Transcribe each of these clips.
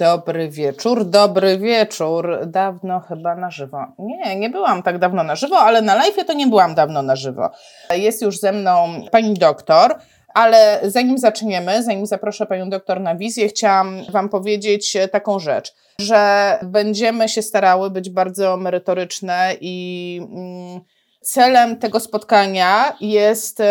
Dobry wieczór, dobry wieczór. Dawno chyba na żywo. Nie, nie byłam tak dawno na żywo, ale na live to nie byłam dawno na żywo. Jest już ze mną pani doktor. Ale zanim zaczniemy, zanim zaproszę panią doktor na wizję, chciałam wam powiedzieć taką rzecz, że będziemy się starały być bardzo merytoryczne i mm, celem tego spotkania jest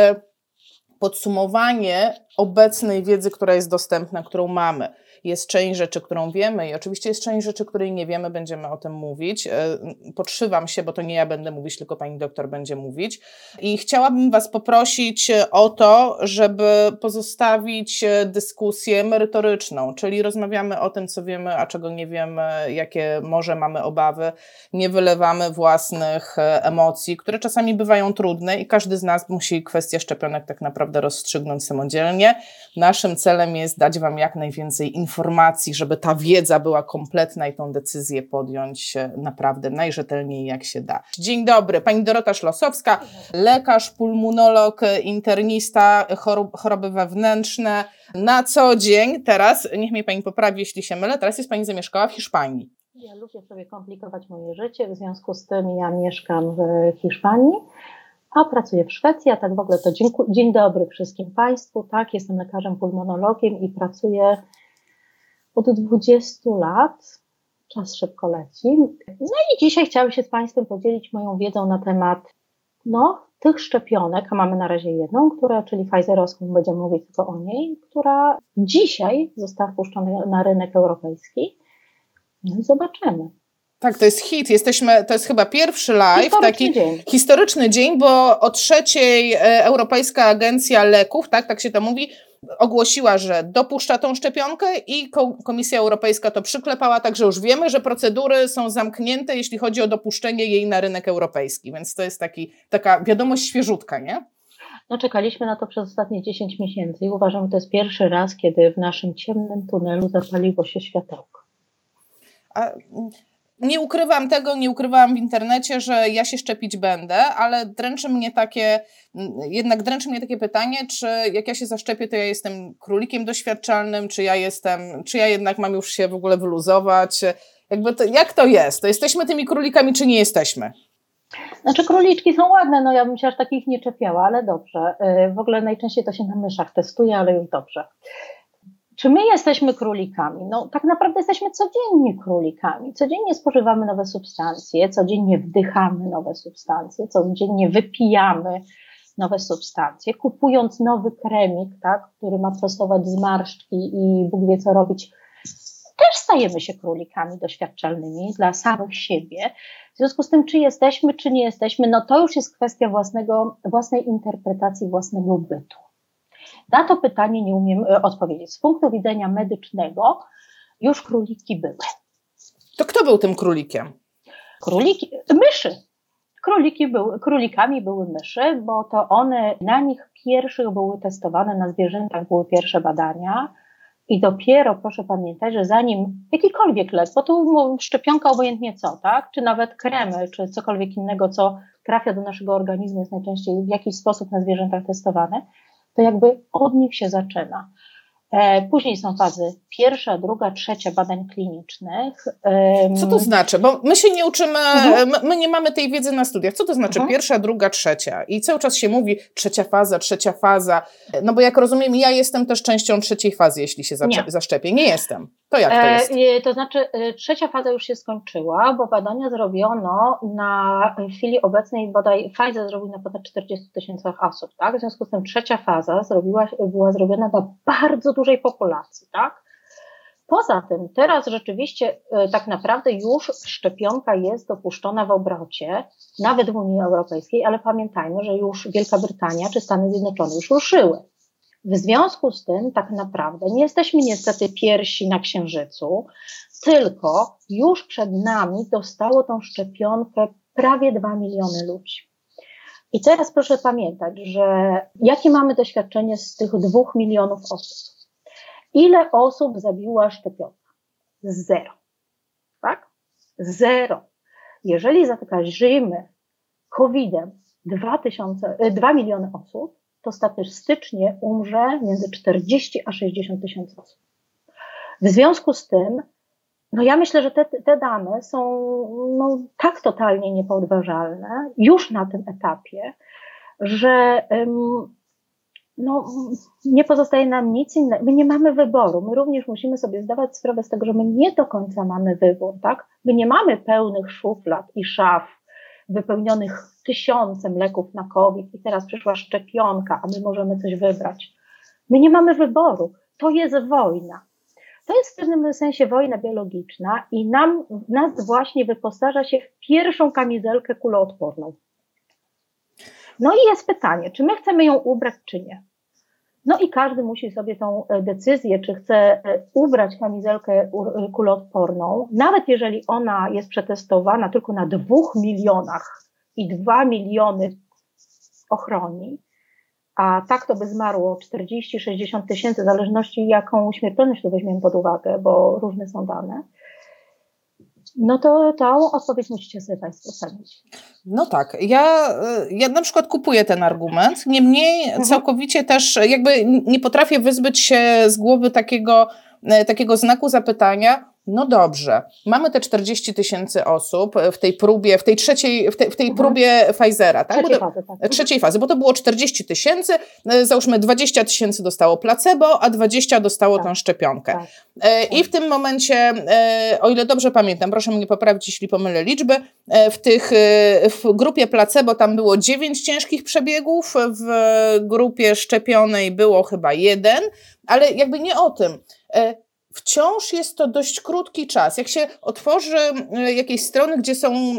podsumowanie obecnej wiedzy, która jest dostępna, którą mamy. Jest część rzeczy, którą wiemy i oczywiście jest część rzeczy, której nie wiemy, będziemy o tym mówić. E, podszywam się, bo to nie ja będę mówić, tylko pani doktor będzie mówić. I chciałabym was poprosić o to, żeby pozostawić dyskusję merytoryczną, czyli rozmawiamy o tym, co wiemy, a czego nie wiemy, jakie może mamy obawy. Nie wylewamy własnych e, emocji, które czasami bywają trudne i każdy z nas musi kwestię szczepionek tak naprawdę rozstrzygnąć samodzielnie. Naszym celem jest dać wam jak najwięcej informacji informacji, żeby ta wiedza była kompletna i tą decyzję podjąć naprawdę najrzetelniej jak się da. Dzień dobry, pani Dorota Szlosowska, lekarz, pulmonolog, internista, choroby wewnętrzne. Na co dzień, teraz, niech mnie pani poprawi, jeśli się mylę, teraz jest pani zamieszkała w Hiszpanii. Ja lubię sobie komplikować moje życie, w związku z tym ja mieszkam w Hiszpanii a pracuję w Szwecji, a tak w ogóle to dzień, dzień dobry wszystkim Państwu, tak, jestem lekarzem pulmonologiem i pracuję od 20 lat. Czas szybko leci. No i dzisiaj chciałabym się z Państwem podzielić moją wiedzą na temat no, tych szczepionek, a mamy na razie jedną, która, czyli Pfizerowską, będziemy mówić tylko o niej, która dzisiaj została wpuszczona na rynek europejski. No i zobaczymy. Tak, to jest hit. Jesteśmy, to jest chyba pierwszy live, historyczny taki dzień. historyczny dzień, bo o trzeciej e, Europejska Agencja Leków, tak, tak się to mówi, ogłosiła, że dopuszcza tą szczepionkę i Komisja Europejska to przyklepała, także już wiemy, że procedury są zamknięte, jeśli chodzi o dopuszczenie jej na rynek europejski, więc to jest taki, taka wiadomość świeżutka, nie? No, czekaliśmy na to przez ostatnie 10 miesięcy i uważam, że to jest pierwszy raz, kiedy w naszym ciemnym tunelu zapaliło się światełko. A nie ukrywam tego, nie ukrywałam w internecie, że ja się szczepić będę, ale dręczy mnie takie, jednak dręczy mnie takie pytanie, czy jak ja się zaszczepię, to ja jestem królikiem doświadczalnym, czy ja jestem, czy ja jednak mam już się w ogóle wyluzować. Jakby to, jak to jest? To jesteśmy tymi królikami, czy nie jesteśmy? Znaczy króliczki są ładne, no ja bym się aż takich nie czepiała, ale dobrze. Y, w ogóle najczęściej to się na myszach testuje, ale już dobrze. Czy my jesteśmy królikami? No, tak naprawdę jesteśmy codziennie królikami. Codziennie spożywamy nowe substancje, codziennie wdychamy nowe substancje, codziennie wypijamy nowe substancje, kupując nowy kremik, tak, który ma prostować zmarszczki i Bóg wie co robić, też stajemy się królikami doświadczalnymi dla samych siebie. W związku z tym, czy jesteśmy, czy nie jesteśmy, no to już jest kwestia własnego, własnej interpretacji, własnego bytu. Na to pytanie nie umiem e, odpowiedzieć. Z punktu widzenia medycznego już króliki były. To kto był tym królikiem? Króliki, myszy. Króliki były, królikami były myszy, bo to one, na nich pierwszych były testowane, na zwierzętach były pierwsze badania. I dopiero proszę pamiętać, że zanim jakikolwiek lek, bo tu szczepionka obojętnie co, tak? Czy nawet kremy, czy cokolwiek innego, co trafia do naszego organizmu, jest najczęściej w jakiś sposób na zwierzętach testowane, to jakby od nich się zaczyna. E, później są fazy pierwsza, druga, trzecia badań klinicznych. Co to znaczy? Bo my się nie uczymy, mhm. my nie mamy tej wiedzy na studiach. Co to znaczy mhm. pierwsza, druga, trzecia? I cały czas się mówi trzecia faza, trzecia faza. No bo jak rozumiem, ja jestem też częścią trzeciej fazy, jeśli się nie. zaszczepię. Nie jestem. To jak to e, jest? E, to znaczy, trzecia faza już się skończyła, bo badania zrobiono na chwili obecnej, bodaj Pfizer zrobił na ponad 40 tysięcy osób, tak? W związku z tym trzecia faza zrobiła, była zrobiona na bardzo dużej populacji, tak? Poza tym, teraz rzeczywiście e, tak naprawdę już szczepionka jest dopuszczona w obrocie, nawet w Unii Europejskiej, ale pamiętajmy, że już Wielka Brytania czy Stany Zjednoczone już ruszyły. W związku z tym, tak naprawdę, nie jesteśmy niestety pierwsi na Księżycu, tylko już przed nami dostało tą szczepionkę prawie 2 miliony ludzi. I teraz proszę pamiętać, że jakie mamy doświadczenie z tych dwóch milionów osób? Ile osób zabiła szczepionka? Zero. Tak? Zero. Jeżeli zakażemy COVID-em 2 miliony osób, to statystycznie umrze między 40 a 60 tysięcy osób. W związku z tym no ja myślę, że te, te dane są no, tak totalnie niepodważalne już na tym etapie, że no, nie pozostaje nam nic innego. My nie mamy wyboru. My również musimy sobie zdawać sprawę z tego, że my nie do końca mamy wybór, tak? My nie mamy pełnych szuflad i szaf wypełnionych tysiącem leków na COVID i teraz przyszła szczepionka, a my możemy coś wybrać. My nie mamy wyboru. To jest wojna. To jest w pewnym sensie wojna biologiczna i nam, nas właśnie wyposaża się w pierwszą kamizelkę kuloodporną. No i jest pytanie, czy my chcemy ją ubrać, czy nie. No i każdy musi sobie tą e, decyzję, czy chce e, ubrać kamizelkę e, kuloodporną, nawet jeżeli ona jest przetestowana tylko na dwóch milionach i dwa miliony ochroni, a tak to by zmarło 40-60 tysięcy, w zależności jaką śmiertelność tu weźmiemy pod uwagę, bo różne są dane, no to tą odpowiedź musicie sobie Państwo ustalić. No tak, ja, ja na przykład kupuję ten argument, niemniej mhm. całkowicie też jakby nie potrafię wyzbyć się z głowy takiego, takiego znaku zapytania, no dobrze, mamy te 40 tysięcy osób w tej próbie, w tej trzeciej, w tej, w tej mhm. próbie Pfizera, tak? Trzeciej, fazy, tak? trzeciej fazy, bo to było 40 tysięcy, e, załóżmy 20 tysięcy dostało placebo, a 20 dostało tak. tę szczepionkę. Tak. E, I w tym momencie, e, o ile dobrze pamiętam, proszę mnie poprawić, jeśli pomylę liczby, w tych, w grupie placebo tam było 9 ciężkich przebiegów, w grupie szczepionej było chyba jeden, ale jakby nie o tym wciąż jest to dość krótki czas. Jak się otworzy e, jakieś strony, gdzie są.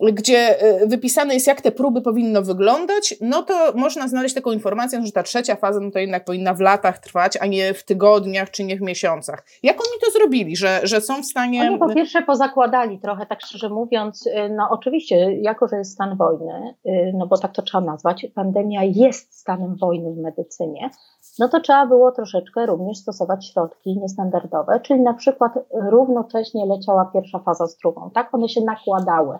Gdzie e, wypisane jest, jak te próby powinno wyglądać, no to można znaleźć taką informację, że ta trzecia faza no to jednak powinna w latach trwać, a nie w tygodniach czy nie w miesiącach. Jak oni to zrobili, że, że są w stanie. Oni po pierwsze pozakładali trochę, tak szczerze mówiąc, y, no oczywiście, jako że jest stan wojny, y, no bo tak to trzeba nazwać, pandemia jest stanem wojny w medycynie, no to trzeba było troszeczkę również stosować środki niestandardowe, czyli na przykład równocześnie leciała pierwsza faza z drugą, tak? One się nakładały.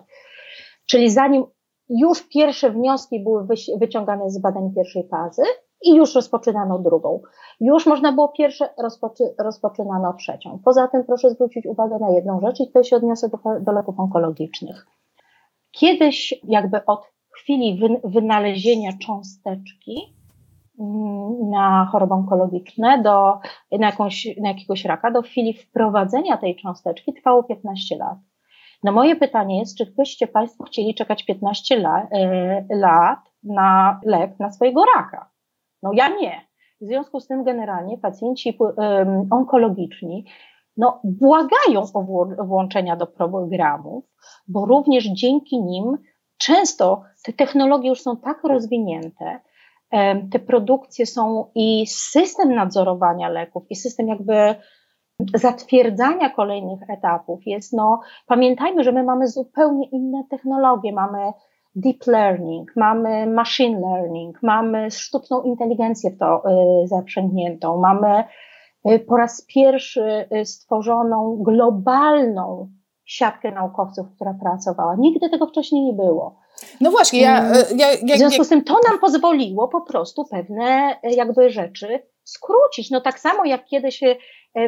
Czyli zanim już pierwsze wnioski były wyciągane z badań pierwszej fazy i już rozpoczynano drugą. Już można było pierwsze, rozpoczy, rozpoczynano trzecią. Poza tym proszę zwrócić uwagę na jedną rzecz i tutaj się odniosę do, do leków onkologicznych. Kiedyś jakby od chwili wynalezienia cząsteczki Mm, na choroby onkologiczne, do, na, jakąś, na jakiegoś raka, do chwili wprowadzenia tej cząsteczki trwało 15 lat. No moje pytanie jest, czy byście Państwo chcieli czekać 15 la, y, lat na lek na swojego raka? No ja nie. W związku z tym generalnie pacjenci onkologiczni no, błagają o włączenia do programów, bo również dzięki nim często te technologie już są tak rozwinięte, te produkcje są i system nadzorowania leków, i system jakby zatwierdzania kolejnych etapów jest, no, pamiętajmy, że my mamy zupełnie inne technologie, mamy deep learning, mamy machine learning, mamy sztuczną inteligencję w to y, zaprzęgniętą, mamy y, po raz pierwszy y, stworzoną globalną siatkę naukowców, która pracowała. Nigdy tego wcześniej nie było. No właśnie, ja, mm. e, ja, ja, W związku z tym to nam pozwoliło po prostu pewne e, jakby rzeczy skrócić. No tak samo jak kiedyś e,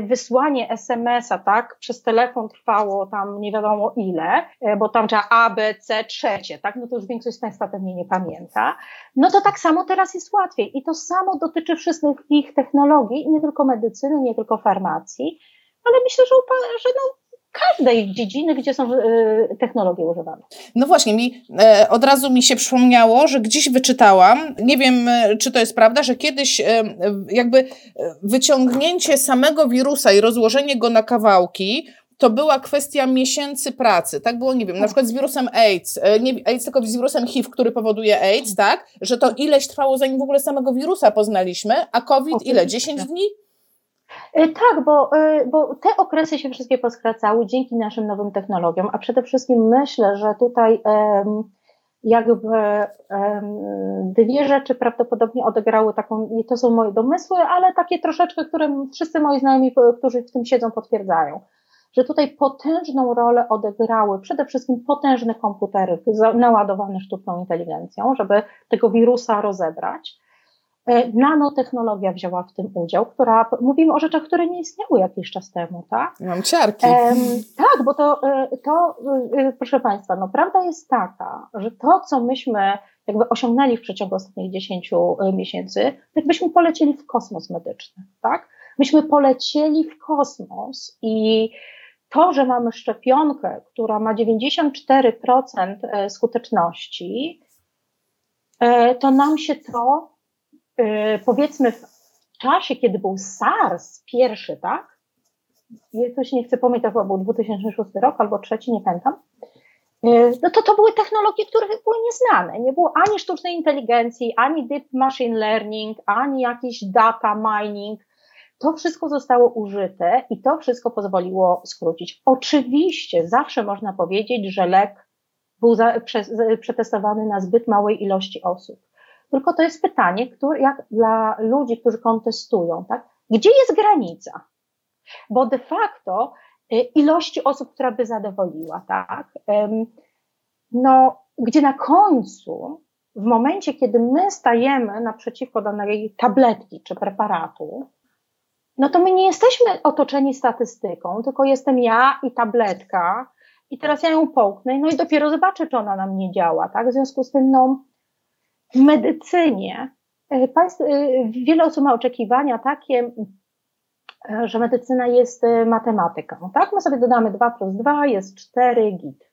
wysłanie SMS-a, tak, przez telefon trwało tam nie wiadomo ile, bo tam trzeba A, B, C, trzecie, tak, no to już większość z Państwa pewnie nie pamięta. No to tak samo teraz jest łatwiej i to samo dotyczy wszystkich ich technologii, nie tylko medycyny, nie tylko farmacji, ale myślę, że, że no, każdej dziedziny, gdzie są y, technologie używane. No właśnie, mi e, od razu mi się przypomniało, że gdzieś wyczytałam, nie wiem e, czy to jest prawda, że kiedyś e, jakby wyciągnięcie samego wirusa i rozłożenie go na kawałki to była kwestia miesięcy pracy. Tak było, nie wiem, na przykład z wirusem AIDS, nie AIDS, tylko z wirusem HIV, który powoduje AIDS, tak? Że to ileś trwało, zanim w ogóle samego wirusa poznaliśmy, a COVID ile? 10 dni? E, tak, bo, e, bo te okresy się wszystkie poskracały dzięki naszym nowym technologiom, a przede wszystkim myślę, że tutaj jakby dwie rzeczy prawdopodobnie odegrały taką, i to są moje domysły, ale takie troszeczkę, które wszyscy moi znajomi, którzy w tym siedzą, potwierdzają, że tutaj potężną rolę odegrały przede wszystkim potężne komputery naładowane sztuczną inteligencją, żeby tego wirusa rozebrać. E, nanotechnologia wzięła w tym udział, która, mówimy o rzeczach, które nie istniały jakiś czas temu, tak? Mam ciarki. tak, bo to, e, to, e, proszę Państwa, no prawda jest taka, że to, co myśmy jakby osiągnęli w przeciągu ostatnich 10 miesięcy, jakbyśmy polecieli w kosmos medyczny, tak? Myśmy polecieli w kosmos i to, że mamy szczepionkę, która ma 94% skuteczności, to nam się to powiedzmy w czasie, kiedy był SARS pierwszy, tak? Jakoś nie chcę pamiętać, chyba był 2006 rok albo trzeci, nie pamiętam. Y, no to to były technologie, które były nieznane. Nie było ani sztucznej inteligencji, ani deep machine learning, ani jakiś data mining. To wszystko zostało użyte i to wszystko pozwoliło skrócić. Oczywiście zawsze można powiedzieć, że lek był przetestowany na zbyt małej ilości osób. Tylko to jest pytanie, które, jak dla ludzi, którzy kontestują, tak? Gdzie jest granica? Bo de facto y, ilości osób, która by zadowoliła, tak? No, gdzie na końcu, w momencie, kiedy my stajemy naprzeciwko danej tabletki czy preparatu, no to my nie jesteśmy otoczeni statystyką, tylko jestem ja i tabletka, i teraz ja ją połknę, no i dopiero zobaczę, czy ona nam nie działa, tak? W związku z tym, no, w medycynie e, państw, e, wiele osób ma oczekiwania takie, e, że medycyna jest matematyką. Tak, my sobie dodamy 2 plus 2 jest 4 git.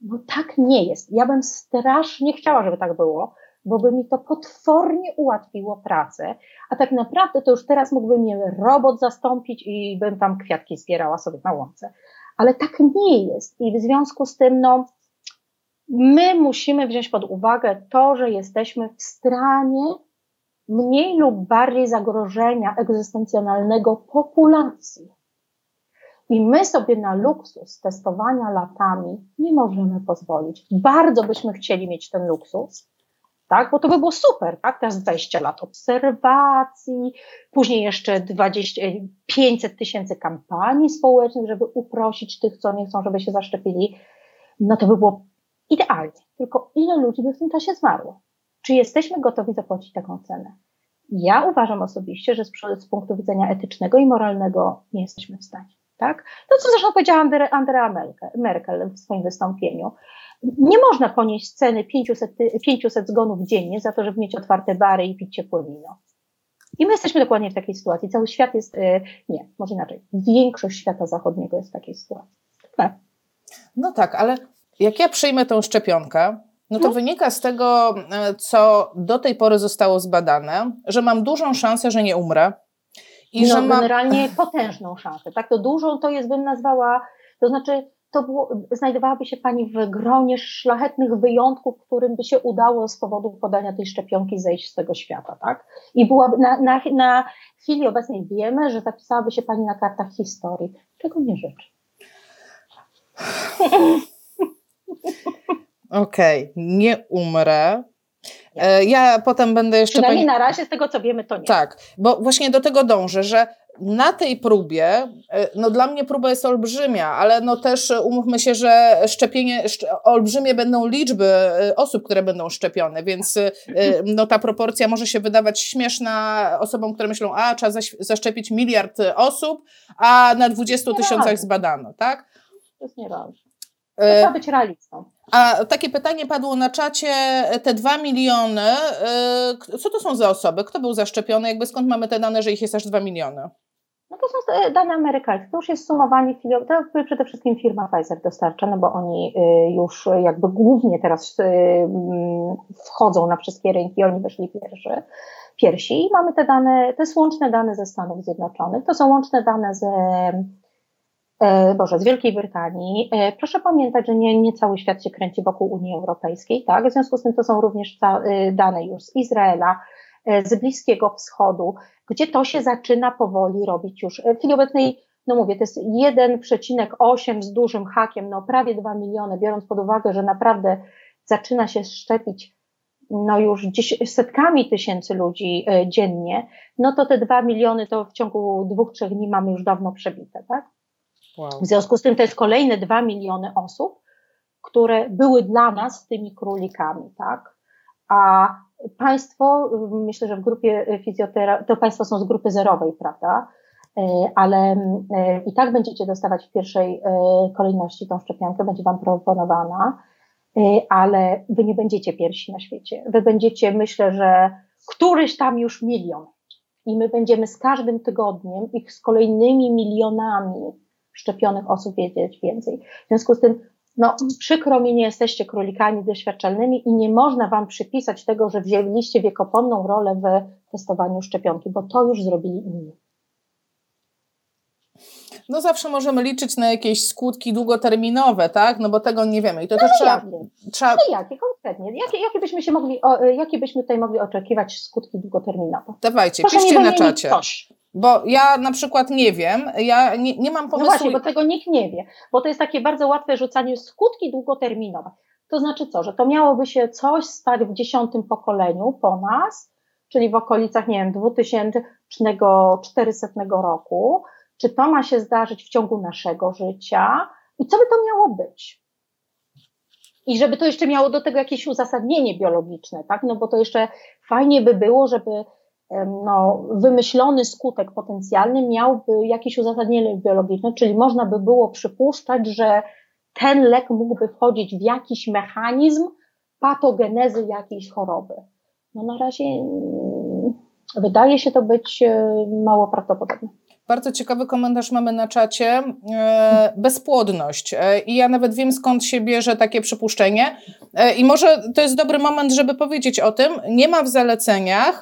No tak nie jest. Ja bym strasznie chciała, żeby tak było, bo by mi to potwornie ułatwiło pracę, a tak naprawdę to już teraz mógłby mnie robot zastąpić i bym tam kwiatki zbierała sobie na łące. Ale tak nie jest i w związku z tym, no, my musimy wziąć pod uwagę to, że jesteśmy w stanie mniej lub bardziej zagrożenia egzystencjonalnego populacji. I my sobie na luksus testowania latami nie możemy pozwolić. Bardzo byśmy chcieli mieć ten luksus, tak? Bo to by było super, tak? Teraz 20 lat obserwacji, później jeszcze 20, 500 tysięcy kampanii społecznych, żeby uprosić tych, co nie chcą, żeby się zaszczepili. No to by było Idealnie. Tylko ile ludzi by w tym czasie zmarło? Czy jesteśmy gotowi zapłacić taką cenę? Ja uważam osobiście, że z, z punktu widzenia etycznego i moralnego nie jesteśmy w stanie. Tak? To, co zresztą powiedziała Andrea Merkel w swoim wystąpieniu. Nie można ponieść ceny 500, 500 zgonów dziennie za to, żeby mieć otwarte bary i pić ciepłe wino. I my jesteśmy dokładnie w takiej sytuacji. Cały świat jest, y, nie, może inaczej, większość świata zachodniego jest w takiej sytuacji. Tak. No tak, ale jak ja przyjmę tą szczepionkę, no to no. wynika z tego, e, co do tej pory zostało zbadane, że mam dużą szansę, że nie umrę. I no, że mam... generalnie potężną szansę. Tak, to dużą to jest, bym nazwała, to znaczy, to było, znajdowałaby się Pani w gronie szlachetnych wyjątków, którym by się udało z powodu podania tej szczepionki zejść z tego świata, tak? I byłaby, na, na, na chwili obecnej wiemy, że zapisałaby się Pani na kartach historii, czego nie życzę. Okej, okay. nie umrę. E, ja potem będę jeszcze. Przynajmniej na razie z tego co wiemy, to nie. Tak, bo właśnie do tego dążę, że na tej próbie, e, no dla mnie próba jest olbrzymia, ale no też umówmy się, że szczepienie, olbrzymie będą liczby e, osób, które będą szczepione, więc no ta proporcja może się wydawać śmieszna osobom, które myślą, a trzeba zaszczepić miliard osób, a na 20 tysiącach zbadano, tak? To jest nieważne. E, trzeba być realistą. A takie pytanie padło na czacie, te dwa miliony, e, co to są za osoby? Kto był zaszczepiony? Jakby skąd mamy te dane, że ich jest aż dwa miliony? No to są e, dane amerykańskie, to już jest sumowanie chwilowe, to przede wszystkim firma Pfizer dostarcza, no bo oni już jakby głównie teraz wchodzą na wszystkie rynki, oni weszli pierwszy, pierwsi i mamy te dane, to jest łączne dane ze Stanów Zjednoczonych, to są łączne dane ze E, Boże, z Wielkiej Brytanii. E, proszę pamiętać, że nie, nie cały świat się kręci wokół Unii Europejskiej, tak? W związku z tym to są również e, dane już z Izraela, z Bliskiego Wschodu, gdzie to się zaczyna powoli robić już. W chwili obecnej, no mówię, to jest 1,8 z dużym hakiem, no prawie 2 miliony, biorąc pod uwagę, że naprawdę zaczyna się szczepić no już setkami tysięcy ludzi dziennie, no to te 2 miliony to w ciągu dwóch, trzech dni mamy już dawno przebite, tak? Wow. W związku z tym to jest kolejne dwa miliony osób, które były dla nas tymi królikami, tak? A Państwo, myślę, że w grupie fizjoterapii, to Państwo są z grupy zerowej, prawda? Ale i tak będziecie dostawać w pierwszej kolejności tą szczepionkę, będzie Wam proponowana, ale Wy nie będziecie pierwsi na świecie. Wy będziecie, myślę, że któryś tam już milion. I my będziemy z każdym tygodniem ich z kolejnymi milionami szczepionych osób wiedzieć więcej. W związku z tym, no, przykro mi, nie jesteście królikami doświadczalnymi i nie można wam przypisać tego, że wzięliście wiekopomną rolę w testowaniu szczepionki, bo to już zrobili inni. No zawsze możemy liczyć na jakieś skutki długoterminowe, tak? No bo tego nie wiemy. I to no też trzeba, trzeba... No jakie konkretnie? Jakie, jakie, byśmy się mogli, o, jakie byśmy tutaj mogli oczekiwać skutki długoterminowe? Dawajcie, Proszę piszcie na czacie. Coś. Bo ja na przykład nie wiem, ja nie, nie mam no pomysłu. No właśnie, bo tego nikt nie wie, bo to jest takie bardzo łatwe rzucanie skutki długoterminowe. To znaczy co, że to miałoby się coś stać w dziesiątym pokoleniu po nas, czyli w okolicach, nie wiem, 2400 roku, czy to ma się zdarzyć w ciągu naszego życia i co by to miało być? I żeby to jeszcze miało do tego jakieś uzasadnienie biologiczne, tak? No bo to jeszcze fajnie by było, żeby no, wymyślony skutek potencjalny miałby jakieś uzasadnienie biologiczne, czyli można by było przypuszczać, że ten lek mógłby wchodzić w jakiś mechanizm patogenezy jakiejś choroby. No na razie mm, wydaje się to być e, mało prawdopodobne. Bardzo ciekawy komentarz mamy na czacie. E, bezpłodność. E, I ja nawet wiem, skąd się bierze takie przypuszczenie. E, I może to jest dobry moment, żeby powiedzieć o tym. Nie ma w zaleceniach,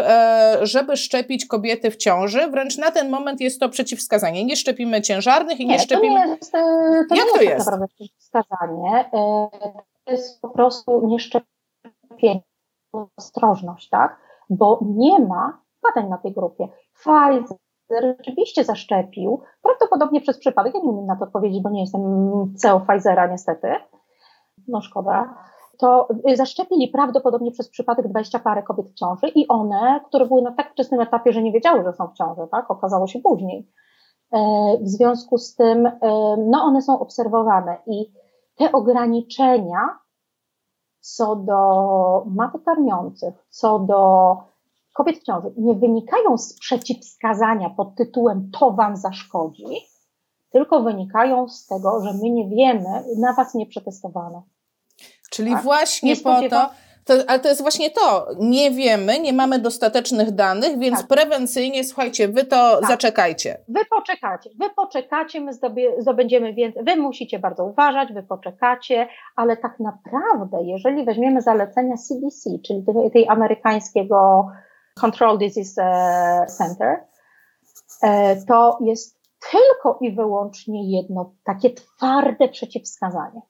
żeby szczepić kobiety w ciąży. Wręcz na ten moment jest to przeciwwskazanie. Nie szczepimy ciężarnych i nie, nie szczepimy. To nie jest, to Jak nie to jest? jest? naprawdę przeciwwskazanie. To jest po prostu nieszczepienie, ostrożność, tak? Bo nie ma badań na tej grupie. Pfizer, rzeczywiście zaszczepił, prawdopodobnie przez przypadek, ja nie umiem na to odpowiedzieć, bo nie jestem CEO Pfizera niestety, no szkoda, to zaszczepili prawdopodobnie przez przypadek 20 parę kobiet w ciąży i one, które były na tak wczesnym etapie, że nie wiedziały, że są w ciąży, tak, okazało się później. E, w związku z tym, e, no one są obserwowane i te ograniczenia co do matek karmiących, co do kobiet w ciąży nie wynikają z przeciwwskazania pod tytułem to wam zaszkodzi, tylko wynikają z tego, że my nie wiemy, na was nie przetestowano. Czyli tak? właśnie po to, to, ale to jest właśnie to. Nie wiemy, nie mamy dostatecznych danych, więc tak. prewencyjnie, słuchajcie, wy to tak. zaczekajcie. Wy poczekacie, wy poczekacie, my zdobędziemy więcej. Wy musicie bardzo uważać, wy poczekacie, ale tak naprawdę, jeżeli weźmiemy zalecenia CDC, czyli tej, tej amerykańskiego Control Disease e, Center, e, to jest tylko i wyłącznie jedno takie twarde przeciwwskazanie.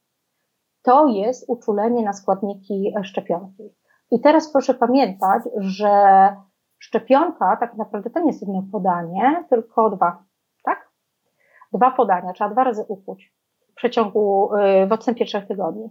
To jest uczulenie na składniki szczepionki. I teraz proszę pamiętać, że szczepionka tak naprawdę to nie jest jedno podanie, tylko dwa, tak? Dwa podania, trzeba dwa razy ukuć w przeciągu, e, w odstępie trzech tygodni.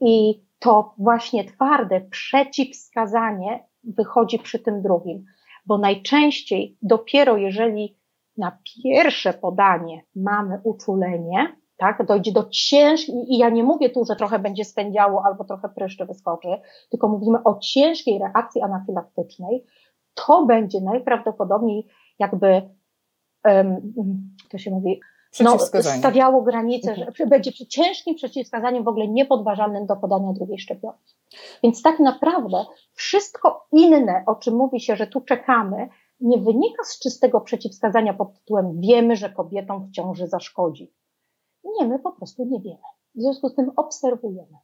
I to właśnie twarde przeciwwskazanie wychodzi przy tym drugim, bo najczęściej dopiero jeżeli na pierwsze podanie mamy uczulenie, tak, dojdzie do ciężkiej, i ja nie mówię tu, że trochę będzie spędziało albo trochę pryszczy wyskoczy, tylko mówimy o ciężkiej reakcji anafilaktycznej, to będzie najprawdopodobniej jakby, um, to się mówi, no, stawiało granicę, że mhm. będzie ciężkim przeciwwskazaniem w ogóle niepodważalnym do podania drugiej szczepionki. Więc tak naprawdę wszystko inne, o czym mówi się, że tu czekamy, nie wynika z czystego przeciwwskazania pod tytułem wiemy, że kobietom w ciąży zaszkodzi. Nie, my po prostu nie wiemy. W związku z tym obserwujemy.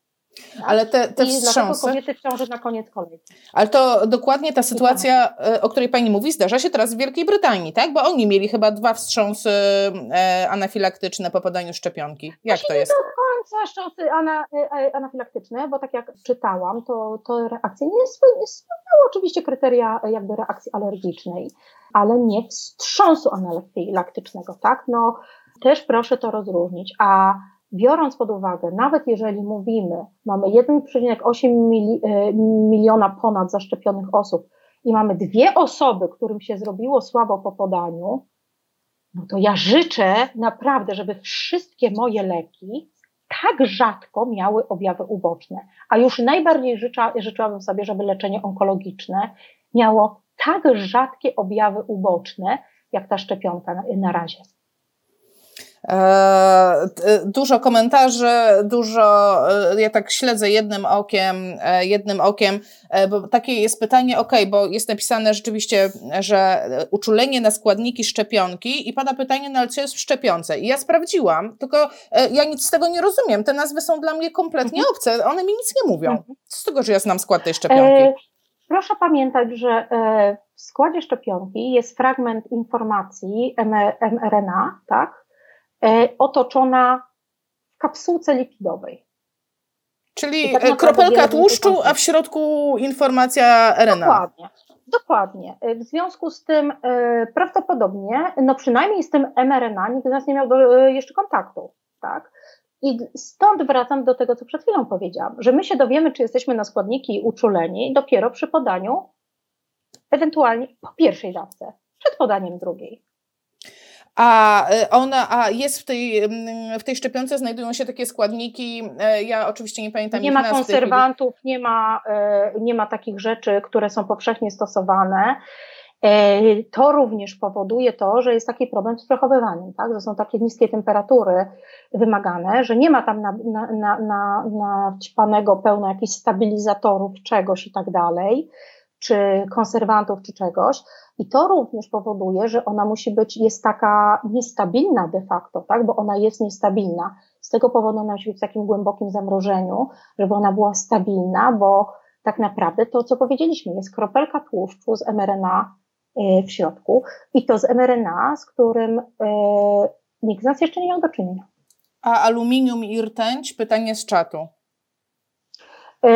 Ale te, te I wstrząsy... kobiety w ciąży na koniec kolejki. Ale to dokładnie ta sytuacja, e, o której Pani mówi, zdarza się teraz w Wielkiej Brytanii, tak? Bo oni mieli chyba dwa wstrząsy e, anafilaktyczne po podaniu szczepionki. Jak to jest? Nie do końca wstrząsy ana, e, anafilaktyczne, bo tak jak czytałam, to, to reakcje nie spełniały oczywiście kryteria jakby reakcji alergicznej, ale nie wstrząsu anafilaktycznego, tak? No też proszę to rozróżnić. A biorąc pod uwagę, nawet jeżeli mówimy, mamy 1,8 e, miliona ponad zaszczepionych osób i mamy dwie osoby, którym się zrobiło słabo po podaniu, no to ja życzę naprawdę, żeby wszystkie moje leki tak rzadko miały objawy uboczne. A już najbardziej życza, życzyłabym sobie, żeby leczenie onkologiczne miało tak rzadkie objawy uboczne, jak ta szczepionka na, na razie. E, dużo komentarzy, dużo, e, ja tak śledzę jednym okiem, e, jednym okiem, bo takie jest pytanie, ok, bo jest napisane rzeczywiście, że uczulenie na składniki szczepionki i pada pytanie, no ale co jest w szczepionce? I ja sprawdziłam, tylko ja nic z tego nie rozumiem, te nazwy są dla mnie kompletnie mhm. obce, one mi nic nie mówią. Mhm. Co z tego, że ja znam skład tej szczepionki? Proszę pamiętać, że w składzie szczepionki jest fragment informacji mRNA, tak? E, otoczona w kapsułce lipidowej. Czyli tak kropelka tłuszczu, a w środku informacja RNA. Dokładnie. Dokładnie. E, w związku z tym e, prawdopodobnie, no przynajmniej z tym mRNA nikt z nas nie miał do, jeszcze kontaktu, tak? I stąd wracam do tego, co przed chwilą powiedziałam, że my się dowiemy, czy jesteśmy na składniki uczuleni dopiero przy podaniu, ewentualnie po pierwszej dawce, przed podaniem drugiej. A y, ona, a jest w tej, mm, w tej szczepionce znajdują się takie składniki, e, ja oczywiście nie pamiętam Nie ma konserwantów, nie ma, e, nie ma takich rzeczy, które są powszechnie stosowane. E, to również powoduje to, że jest taki problem z przechowywaniem, tak? że są takie niskie temperatury wymagane, że nie ma tam na, na, na, na, na pełno jakichś stabilizatorów, czegoś i tak dalej, czy konserwantów, czy czegoś. I to również powoduje, że ona musi być, jest taka niestabilna de facto, tak, bo ona jest niestabilna. Z tego powodu ona musi być w takim głębokim zamrożeniu, żeby ona była stabilna, bo tak naprawdę to, co powiedzieliśmy, jest kropelka tłuszczu z mRNA e, w środku i to z mRNA, z którym nikt z nas jeszcze nie miał do czynienia. A aluminium i rtęć? Pytanie z czatu. E,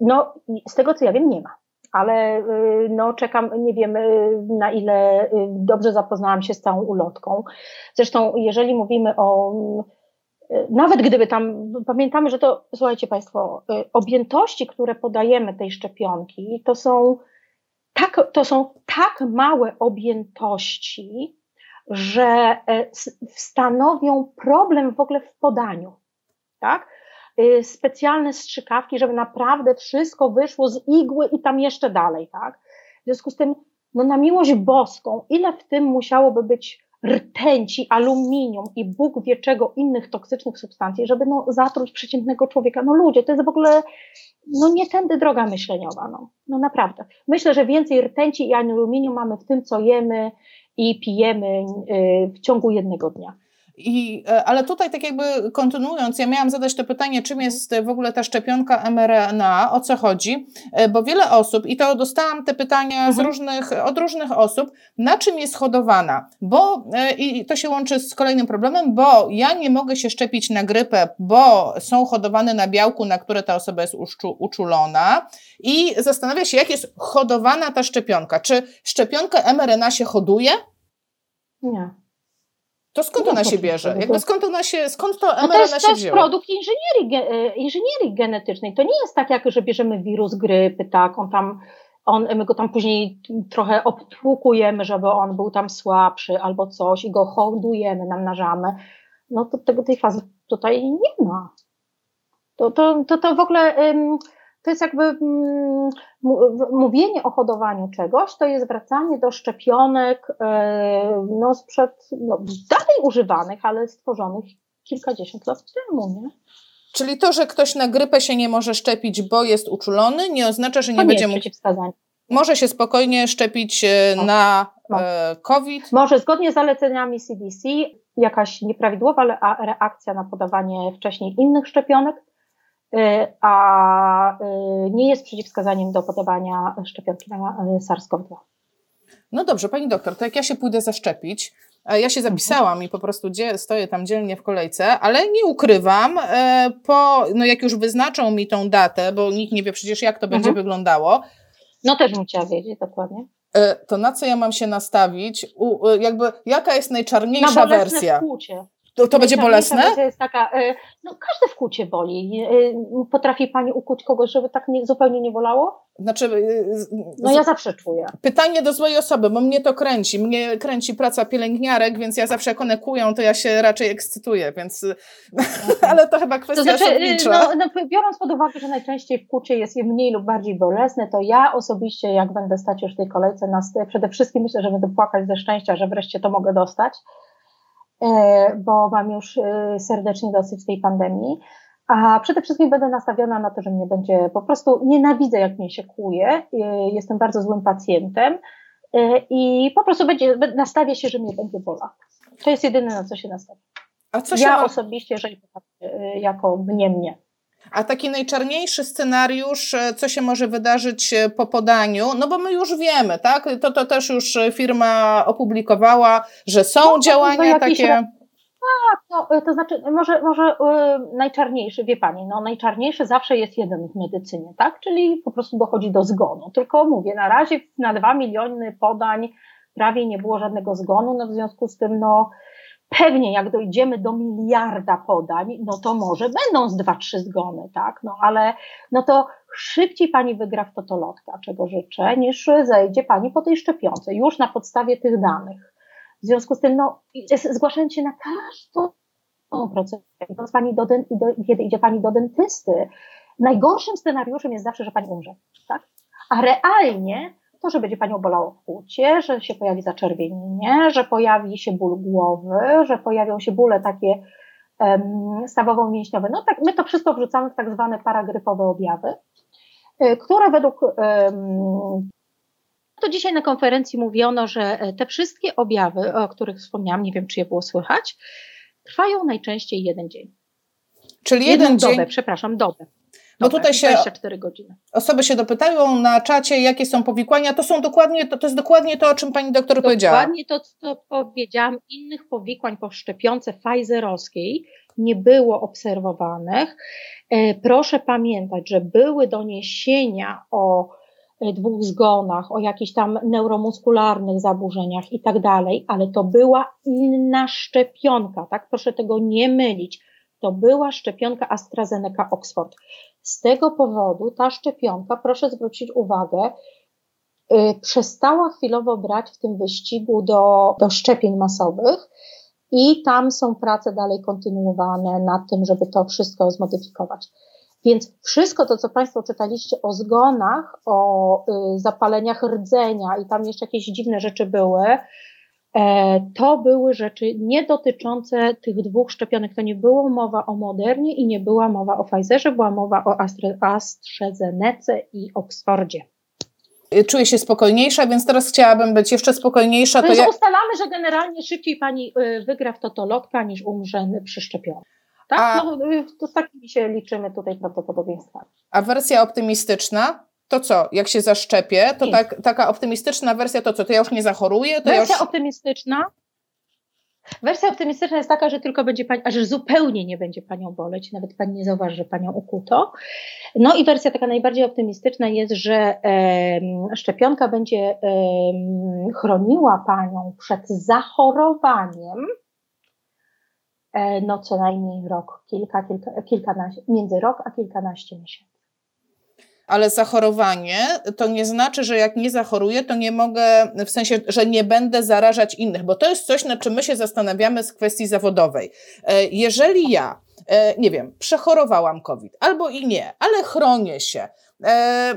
no, z tego co ja wiem, nie ma ale y, no, czekam, nie wiem y, na ile y, dobrze zapoznałam się z całą ulotką. Zresztą, jeżeli mówimy o nawet gdyby tam, pamiętamy, że to, słuchajcie Państwo, objętości, które podajemy tej szczepionki, to są tak, to są tak małe objętości, że e, stanowią problem w ogóle w podaniu. Tak? Y, specjalne strzykawki, żeby naprawdę wszystko wyszło z igły i tam jeszcze dalej, tak? W związku z tym, no na miłość boską, ile w tym musiałoby być rtęci, aluminium i Bóg wie czego innych toksycznych substancji, żeby no, zatruć przeciętnego człowieka. No ludzie, to jest w ogóle no nie tędy droga myśleniowa, no, no naprawdę. Myślę, że więcej rtęci i aluminium mamy w tym, co jemy i pijemy y, w ciągu jednego dnia. I, e, ale tutaj tak jakby kontynuując, ja miałam zadać to pytanie, czym jest w ogóle ta szczepionka mRNA, o co chodzi, e, bo wiele osób, i to dostałam te pytania z mhm. różnych, od różnych osób, na czym jest hodowana, bo e, i to się łączy z kolejnym problemem, bo ja nie mogę się szczepić na grypę, bo są hodowane na białku, na które ta osoba jest uczulona i zastanawia się, jak jest hodowana ta szczepionka. Czy szczepionkę mRNA się hoduje? Nie. To skąd ona się bierze? Jakby skąd ona się, skąd to mRNA no to jest, to jest produkt inżynierii, e, inżynierii genetycznej. To nie jest tak, jak że bierzemy wirus grypy, tak, on tam, on, my go tam później trochę obtłukujemy, żeby on był tam słabszy albo coś i go hodujemy, namnażamy. No to tego, tej fazy tutaj nie ma. To, to, to, to w ogóle to jest jakby mm, mówienie o hodowaniu czegoś, to jest wracanie do szczepionek e, no, sprzed, no, dalej używanych, ale stworzonych kilkadziesiąt lat temu, nie? Czyli to, że ktoś na grypę się nie może szczepić, bo jest uczulony, nie oznacza, że nie, nie będzie mógł. Może się spokojnie szczepić e, no. na no. COVID? Może zgodnie z zaleceniami CDC jakaś nieprawidłowa reakcja na podawanie wcześniej innych szczepionek a y, nie jest przeciwwskazaniem do podawania szczepionki na y, SARS-CoV-2. No dobrze, pani doktor, to jak ja się pójdę zaszczepić, ja się zapisałam i po prostu stoję tam dzielnie w kolejce, ale nie ukrywam, po, no jak już wyznaczą mi tą datę, bo nikt nie wie przecież jak to będzie mhm. wyglądało. No też bym chciała wiedzieć dokładnie. To na co ja mam się nastawić? U, jakby, jaka jest najczarniejsza na wersja? Współcie. To, to będzie bolesne? Jest taka, e, no każde wkłucie boli. E, potrafi Pani ukuć kogoś, żeby tak nie, zupełnie nie bolało? Znaczy, no ja zawsze czuję. Pytanie do złej osoby, bo mnie to kręci. Mnie kręci praca pielęgniarek, więc ja zawsze jak one kują, to ja się raczej ekscytuję, więc ale to chyba kwestia to znaczy, no, no, biorąc pod uwagę, że najczęściej wkłucie jest je mniej lub bardziej bolesne, to ja osobiście, jak będę stać już w tej kolejce, na, przede wszystkim myślę, że będę płakać ze szczęścia, że wreszcie to mogę dostać, e, bo mam już e, serdecznie dosyć tej pandemii. A przede wszystkim będę nastawiona na to, że mnie będzie po prostu nienawidzę, jak mnie się kłuje. E, jestem bardzo złym pacjentem i po prostu będzie, nastawię się, że mnie będzie bola. To jest jedyne, na co się nastawię. A co się ja ma... osobiście, jeżeli jako mnie, mnie. A taki najczarniejszy scenariusz, e, co się może wydarzyć e, po podaniu, no bo my już wiemy, tak? To, to też już firma opublikowała, że są no, działania takie. Tak, no, to znaczy, może, może yy, najczarniejszy, wie pani, no najczarniejszy zawsze jest jeden w medycynie, tak? Czyli po prostu dochodzi do zgonu. Tylko mówię, na razie na dwa miliony podań prawie nie było żadnego zgonu, no w związku z tym, no Pewnie jak dojdziemy do miliarda podań, no to może będą z dwa, trzy zgony, tak? No ale no to szybciej pani wygra w totolotka, czego życzę, niż zejdzie pani po tej szczepionce, już na podstawie tych danych. W związku z tym, no, zgłaszając się na każdą procedurę, pani do, do, kiedy idzie pani do dentysty, najgorszym scenariuszem jest zawsze, że pani umrze, tak? A realnie to, że będzie Panią bolało w płucie, że się pojawi zaczerwienienie, że pojawi się ból głowy, że pojawią się bóle takie um, stawowo-mięśniowe. No tak, my to wszystko wrzucamy w tak zwane paragrypowe objawy, y, które według um, to dzisiaj na konferencji mówiono, że e, te wszystkie objawy, o których wspomniałam, nie wiem czy je było słychać, trwają najczęściej jeden dzień. Czyli jeden Jedną dzień. Dobę, przepraszam, dobę. Bo tutaj się 24 godziny. Osoby się dopytają na czacie, jakie są powikłania. To są dokładnie, to, to jest dokładnie to, o czym pani doktor dokładnie powiedziała. Dokładnie to, co powiedziałam. Innych powikłań po szczepionce Pfizerowskiej nie było obserwowanych. E, proszę pamiętać, że były doniesienia o e, dwóch zgonach, o jakichś tam neuromuskularnych zaburzeniach i tak dalej, ale to była inna szczepionka, tak? Proszę tego nie mylić. To była szczepionka AstraZeneca Oxford. Z tego powodu ta szczepionka, proszę zwrócić uwagę, yy, przestała chwilowo brać w tym wyścigu do, do szczepień masowych i tam są prace dalej kontynuowane nad tym, żeby to wszystko zmodyfikować. Więc wszystko to, co Państwo czytaliście o zgonach, o y, zapaleniach rdzenia i tam jeszcze jakieś dziwne rzeczy były, to były rzeczy nie dotyczące tych dwóch szczepionek. To nie było mowa o Modernie i nie była mowa o Pfizerze, była mowa o AstraZeneca i Oxfordzie. Czuję się spokojniejsza, więc teraz chciałabym być jeszcze spokojniejsza. To ja... ustalamy, że generalnie szybciej pani y, wygra w totolotka niż umrze przy szczepieniu. Tak? A... No, y, to z takimi się liczymy tutaj prawdopodobieństwami. A wersja optymistyczna? To co, jak się zaszczepię, to tak, taka optymistyczna wersja to co, to ja już nie zachoruję? To wersja ja już... optymistyczna? Wersja optymistyczna jest taka, że tylko będzie pani, a że zupełnie nie będzie panią boleć, nawet pani nie zauważy, że panią ukuto. No i wersja taka najbardziej optymistyczna jest, że e, szczepionka będzie e, chroniła panią przed zachorowaniem e, no co najmniej rok, kilka, kilka, kilkanaście, między rok a kilkanaście miesięcy ale zachorowanie to nie znaczy, że jak nie zachoruję, to nie mogę, w sensie, że nie będę zarażać innych, bo to jest coś, nad czym my się zastanawiamy z kwestii zawodowej. E, jeżeli ja, e, nie wiem, przechorowałam COVID, albo i nie, ale chronię się,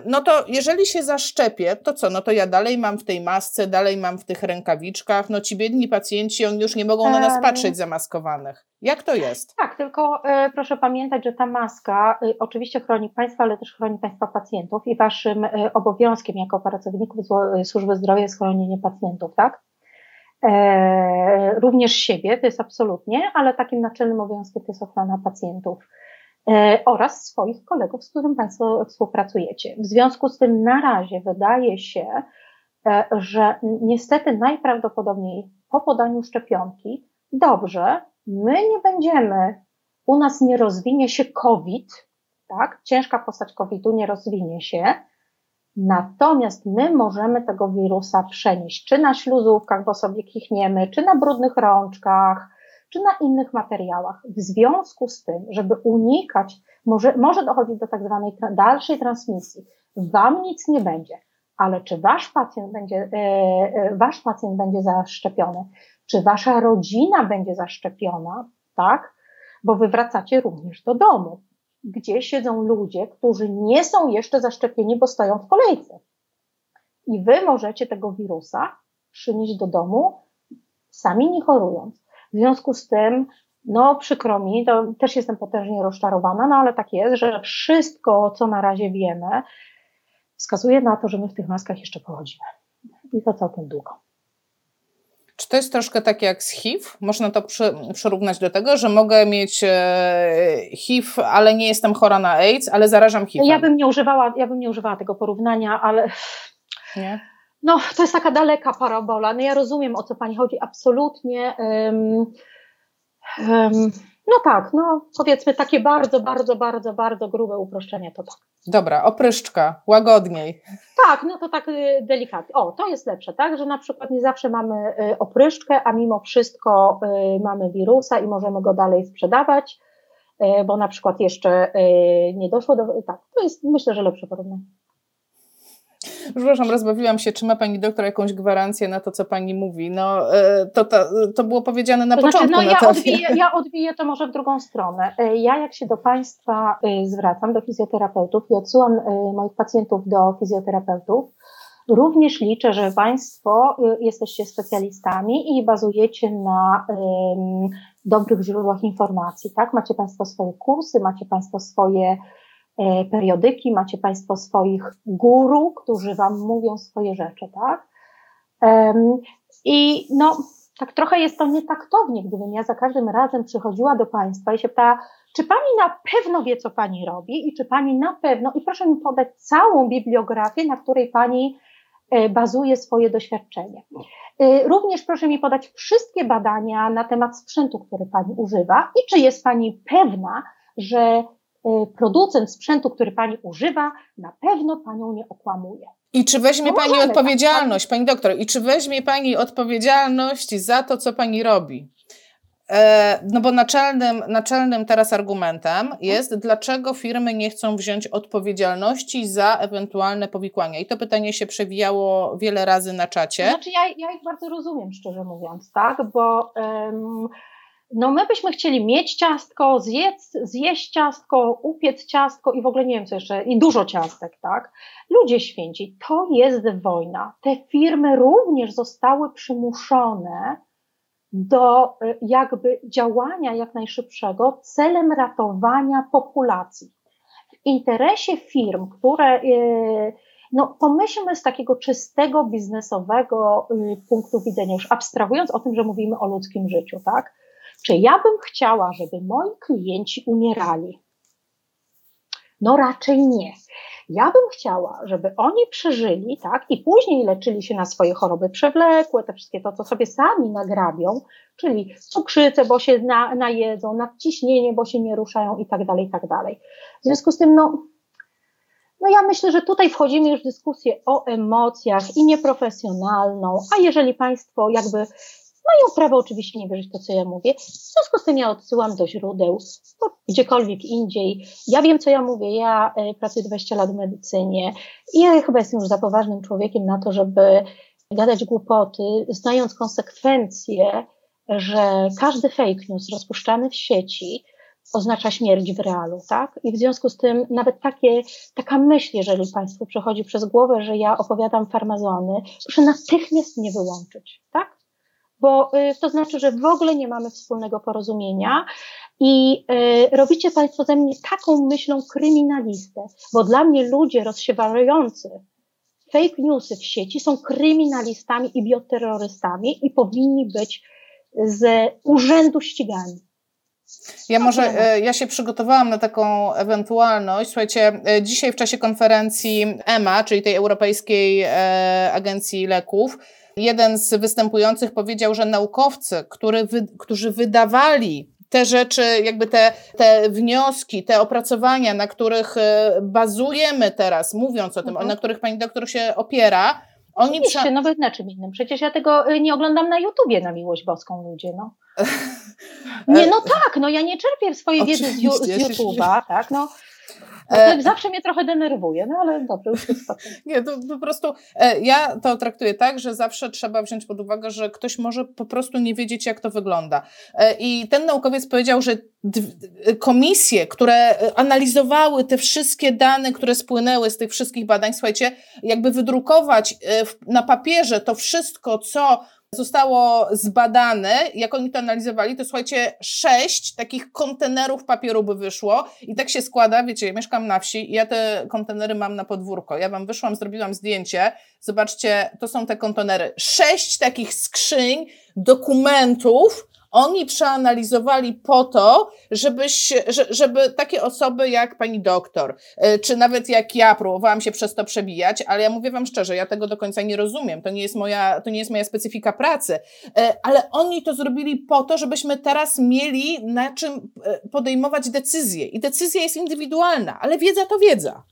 no to jeżeli się zaszczepię, to co? No to ja dalej mam w tej masce, dalej mam w tych rękawiczkach. No ci biedni pacjenci, oni już nie mogą na nas patrzeć zamaskowanych. Jak to jest? Tak, tylko e, proszę pamiętać, że ta maska e, oczywiście chroni Państwa, ale też chroni Państwa pacjentów i Waszym e, obowiązkiem jako pracowników e, służby zdrowia jest chronienie pacjentów, tak? E, również siebie, to jest absolutnie, ale takim naczelnym obowiązkiem to jest ochrona pacjentów. E, oraz swoich kolegów, z którym Państwo współpracujecie. W związku z tym na razie wydaje się, e, że niestety najprawdopodobniej po podaniu szczepionki, dobrze, my nie będziemy, u nas nie rozwinie się COVID, tak? Ciężka postać COVID-u nie rozwinie się, natomiast my możemy tego wirusa przenieść, czy na śluzówkach, bo sobie kichniemy, czy na brudnych rączkach, czy na innych materiałach. W związku z tym, żeby unikać, może, może dochodzić do tak zwanej dalszej transmisji. Wam nic nie będzie, ale czy wasz pacjent będzie, e, e, wasz pacjent będzie zaszczepiony, czy wasza rodzina będzie zaszczepiona, tak? Bo wy wracacie również do domu, gdzie siedzą ludzie, którzy nie są jeszcze zaszczepieni, bo stoją w kolejce. I wy możecie tego wirusa przynieść do domu, sami nie chorując. W związku z tym, no przykro mi, to też jestem potężnie rozczarowana, no ale tak jest, że wszystko, co na razie wiemy, wskazuje na to, że my w tych maskach jeszcze pochodzimy. I to całkiem długo. Czy to jest troszkę takie jak z HIV? Można to przy, przyrównać do tego, że mogę mieć e, HIV, ale nie jestem chora na AIDS, ale zarażam HIV. Ja bym nie używała, ja bym nie używała tego porównania, ale nie? No, to jest taka daleka parabola. No ja rozumiem, o co Pani chodzi, absolutnie. Um, um, no tak, no powiedzmy takie bardzo, bardzo, bardzo, bardzo grube uproszczenie to tak. Dobra, opryszczka, łagodniej. Tak, no to tak y, delikatnie. O, to jest lepsze, tak, że na przykład nie zawsze mamy y, opryszczkę, a mimo wszystko y, mamy wirusa i możemy go dalej sprzedawać, bo na przykład jeszcze nie doszło do. Tak, to jest myślę, że lepsze porównanie. Przepraszam, rozbawiłam się, czy ma pani doktor jakąś gwarancję na to, co pani mówi? No, e, to, to, to było powiedziane na to początku. Znaczy, no, ja, odbiję, ja odbiję to może w drugą stronę. E, ja jak się do państwa e, zwracam, do fizjoterapeutów i odsyłam moich pacjentów do fizjoterapeutów, Również liczę, że Państwo jesteście specjalistami i bazujecie na um, dobrych źródłach informacji, tak? Macie Państwo swoje kursy, macie Państwo swoje periodyki, macie Państwo swoich guru, którzy Wam mówią swoje rzeczy, tak? I no, tak trochę jest to nietaktownie, gdybym ja za każdym razem przychodziła do Państwa i się pytała, czy Pani na pewno wie, co Pani robi i czy Pani na pewno, i proszę mi podać całą bibliografię, na której Pani e, bazuje swoje doświadczenie. E, również proszę mi podać wszystkie badania na temat sprzętu, który Pani używa i czy jest Pani pewna, że producent sprzętu, który pani używa, na pewno panią nie okłamuje. I czy weźmie no Pani możemy, tak, odpowiedzialność, tak, Pani doktor, i czy weźmie Pani odpowiedzialność za to, co Pani robi? E, no bo naczelnym, naczelnym teraz argumentem jest, dlaczego firmy nie chcą wziąć odpowiedzialności za ewentualne powikłania. I to pytanie się przewijało wiele razy na czacie. Znaczy ja, ja ich bardzo rozumiem, szczerze mówiąc, tak, bo... Um, no my byśmy chcieli mieć ciastko, zjedz, zjeść ciastko, upiec ciastko i w ogóle nie wiem co jeszcze, i dużo ciastek, tak? Ludzie święci, to jest wojna. Te firmy również zostały przymuszone do e, jakby działania jak najszybszego celem ratowania populacji. W interesie firm, które, e, no pomyślmy z takiego czystego biznesowego e, punktu widzenia, już abstrahując o tym, że mówimy o ludzkim życiu, tak? Czy ja bym chciała, żeby moi klienci umierali? No raczej nie. Ja bym chciała, żeby oni przeżyli, tak, i później leczyli się na swoje choroby przewlekłe, te wszystkie to, co sobie sami nagrabią, czyli cukrzycę, bo się na, najedzą, nadciśnienie, bo się nie ruszają i tak dalej, i tak dalej. W związku z tym, no, no ja myślę, że tutaj wchodzimy już w dyskusję o emocjach i nieprofesjonalną, a jeżeli Państwo jakby mają prawo oczywiście nie wierzyć to, co ja mówię. W związku z tym ja odsyłam do źródeł, gdziekolwiek indziej. Ja wiem, co ja mówię. Ja e, pracuję 20 lat w medycynie i ja chyba jestem już za poważnym człowiekiem na to, żeby gadać głupoty, znając konsekwencje, że każdy fake news rozpuszczany w sieci oznacza śmierć w realu, tak? I w związku z tym nawet takie, taka myśl, jeżeli Państwu przechodzi przez głowę, że ja opowiadam farmazony, proszę natychmiast nie wyłączyć, tak? Bo y, to znaczy, że w ogóle nie mamy wspólnego porozumienia i y, robicie Państwo ze mnie taką myślą kryminalistę, bo dla mnie ludzie rozsiewający fake newsy w sieci są kryminalistami i bioterrorystami i powinni być z urzędu ścigani. Ja może, e, ja się przygotowałam na taką ewentualność. Słuchajcie, e, dzisiaj w czasie konferencji EMA, czyli tej Europejskiej e, Agencji Leków, Jeden z występujących powiedział, że naukowcy, który którzy wydawali te rzeczy, jakby te, te wnioski, te opracowania, na których e, bazujemy teraz, mówiąc o tym, mhm. na których pani doktor się opiera, Oni prze... się, nawet na czym innym. Przecież ja tego y, nie oglądam na YouTubie na miłość boską ludzie, no. Nie, no tak, no ja nie czerpię swojej wiedzy z, z YouTube'a, tak, no. To zawsze mnie trochę denerwuje, no ale dobrze, już jest Nie, to po prostu e, ja to traktuję tak, że zawsze trzeba wziąć pod uwagę, że ktoś może po prostu nie wiedzieć, jak to wygląda. E, I ten naukowiec powiedział, że komisje, które analizowały te wszystkie dane, które spłynęły z tych wszystkich badań, słuchajcie, jakby wydrukować e, na papierze to wszystko, co zostało zbadane, jak oni to analizowali, to słuchajcie, sześć takich kontenerów papieru by wyszło i tak się składa, wiecie, ja mieszkam na wsi i ja te kontenery mam na podwórko. Ja wam wyszłam, zrobiłam zdjęcie, zobaczcie, to są te kontenery. Sześć takich skrzyń, dokumentów, oni przeanalizowali po to, żebyś, żeby takie osoby jak pani doktor, e, czy nawet jak ja próbowałam się przez to przebijać, ale ja mówię wam szczerze, ja tego do końca nie rozumiem. To nie jest moja, to nie jest moja specyfika pracy, e, ale oni to zrobili po to, żebyśmy teraz mieli na czym e, podejmować decyzje. I decyzja jest indywidualna, ale wiedza to wiedza.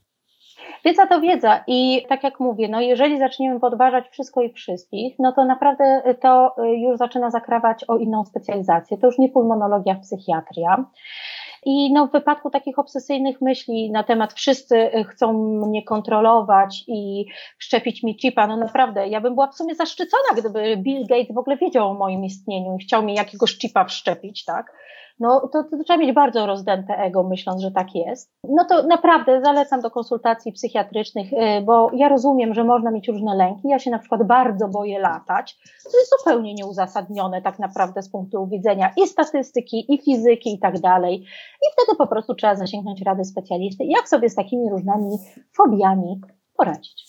Wiedza to wiedza i tak jak mówię, no jeżeli zaczniemy podważać wszystko i wszystkich, no to naprawdę to już zaczyna zakrawać o inną specjalizację. To już nie pulmonologia, psychiatria. I no, w wypadku takich obsesyjnych myśli na temat wszyscy chcą mnie kontrolować i wszczepić mi chipa, no naprawdę, ja bym była w sumie zaszczycona, gdyby Bill Gates w ogóle wiedział o moim istnieniu i chciał mi jakiegoś chipa wszczepić, tak? No to, to, trzeba mieć bardzo rozdęte ego, myśląc, że tak jest. No to naprawdę zalecam do konsultacji psychiatrycznych, y, bo ja rozumiem, że można mieć różne lęki. Ja się na przykład bardzo boję latać, co jest zupełnie nieuzasadnione tak naprawdę z punktu widzenia i statystyki, i fizyki i tak dalej. I wtedy po prostu trzeba zasięgnąć rady specjalisty, jak sobie z takimi różnymi fobiami poradzić.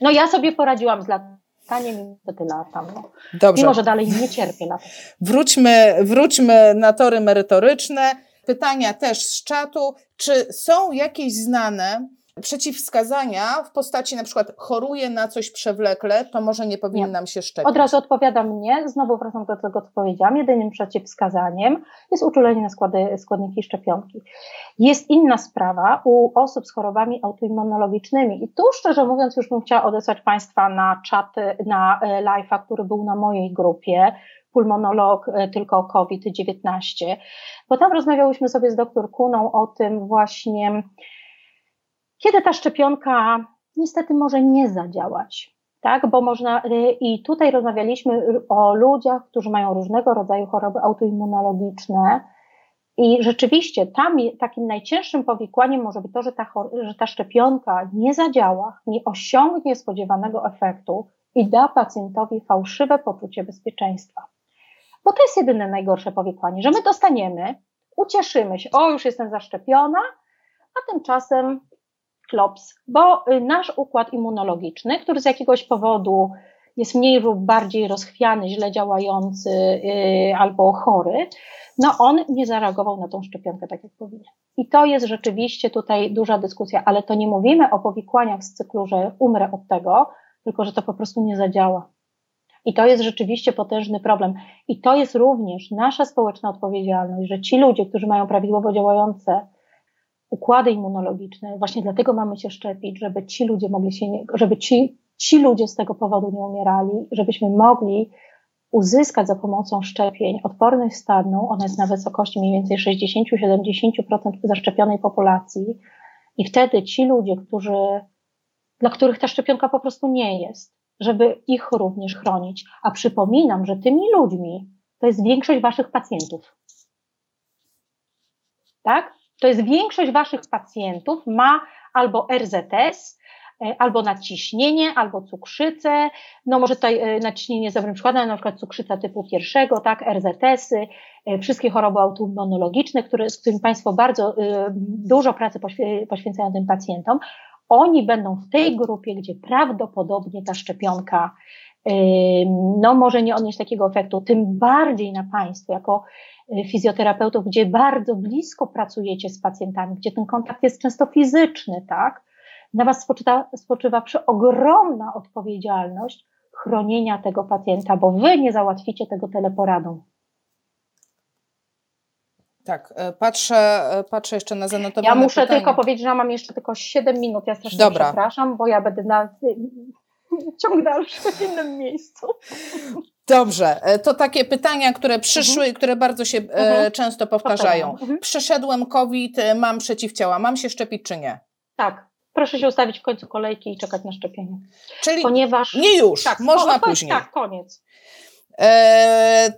No ja sobie poradziłam z lat Tanie mi to latam. No. Dobrze. Mimo, że dalej nie cierpię na to. Wróćmy, wróćmy na tory merytoryczne. Pytania też z czatu. Czy są jakieś znane przeciwwskazania w postaci na przykład choruje na coś przewlekle, to może nie powinnam nie. się szczepić. Od razu odpowiadam nie, znowu wracam do tego, co powiedziałam. Jedynym przeciwwskazaniem jest uczulenie na składy, składniki szczepionki. Jest inna sprawa u osób z chorobami autoimmunologicznymi i tu szczerze mówiąc już bym chciała odesłać Państwa na czat, na e, live'a, który był na mojej grupie, pulmonolog e, tylko COVID-19, bo tam rozmawiałyśmy sobie z doktor Kuną o tym właśnie, kiedy ta szczepionka niestety może nie zadziałać. Tak, bo można, y, i tutaj rozmawialiśmy o ludziach, którzy mają różnego rodzaju choroby autoimmunologiczne, i rzeczywiście tam takim najcięższym powikłaniem może być to, że ta, że ta szczepionka nie zadziała, nie osiągnie spodziewanego efektu i da pacjentowi fałszywe poczucie bezpieczeństwa. Bo to jest jedyne najgorsze powikłanie, że my dostaniemy, ucieszymy się, o już jestem zaszczepiona, a tymczasem klops, bo y, nasz układ immunologiczny, który z jakiegoś powodu jest mniej lub bardziej rozchwiany, źle działający yy, albo chory, no on nie zareagował na tą szczepionkę tak jak powinien. I to jest rzeczywiście tutaj duża dyskusja, ale to nie mówimy o powikłaniach z cyklu, że umrę od tego, tylko że to po prostu nie zadziała. I to jest rzeczywiście potężny problem. I to jest również nasza społeczna odpowiedzialność, że ci ludzie, którzy mają prawidłowo działające układy immunologiczne. Właśnie dlatego mamy się szczepić, żeby ci ludzie mogli się, nie, żeby ci, ci ludzie z tego powodu nie umierali, żebyśmy mogli uzyskać za pomocą szczepień odporność stadną, ona jest na wysokości mniej więcej 60-70% zaszczepionej populacji i wtedy ci ludzie, którzy, dla których ta szczepionka po prostu nie jest, żeby ich również chronić. A przypominam, że tymi ludźmi to jest większość waszych pacjentów. Tak? To jest większość Waszych pacjentów ma albo RZS, e, albo nadciśnienie, albo cukrzycę, no może tutaj e, nadciśnienie jest dobrym przykładem, na przykład cukrzyca typu pierwszego, tak, RZS-y, e, wszystkie choroby autoimmunologiczne, które, z którymi Państwo bardzo dużo pracy poświęcają tym pacjentom, oni będą w tej grupie, gdzie prawdopodobnie ta szczepionka no może nie odnieść takiego efektu, tym bardziej na Państwo, jako fizjoterapeutów, gdzie bardzo blisko pracujecie z pacjentami, gdzie ten kontakt jest często fizyczny, tak? Na Was spoczywa, spoczywa ogromna odpowiedzialność chronienia tego pacjenta, bo Wy nie załatwicie tego teleporadą. Tak, e, patrzę, e, patrzę jeszcze na zanotowane Ja muszę pytanie. tylko powiedzieć, że mam jeszcze tylko 7 minut. Ja strasznie Dobra. przepraszam, bo ja będę na ciąg dalszy w innym miejscu. Dobrze, e, to takie pytania, które przyszły mhm. i które bardzo się e, mhm. często powtarzają. Mhm. Przeszedłem COVID, e, mam przeciwciała, mam się szczepić czy nie? Tak. Proszę się ustawić w końcu kolejki i czekać na szczepienie. Czyli Ponieważ, nie już, tak, można o, później. Tak, koniec.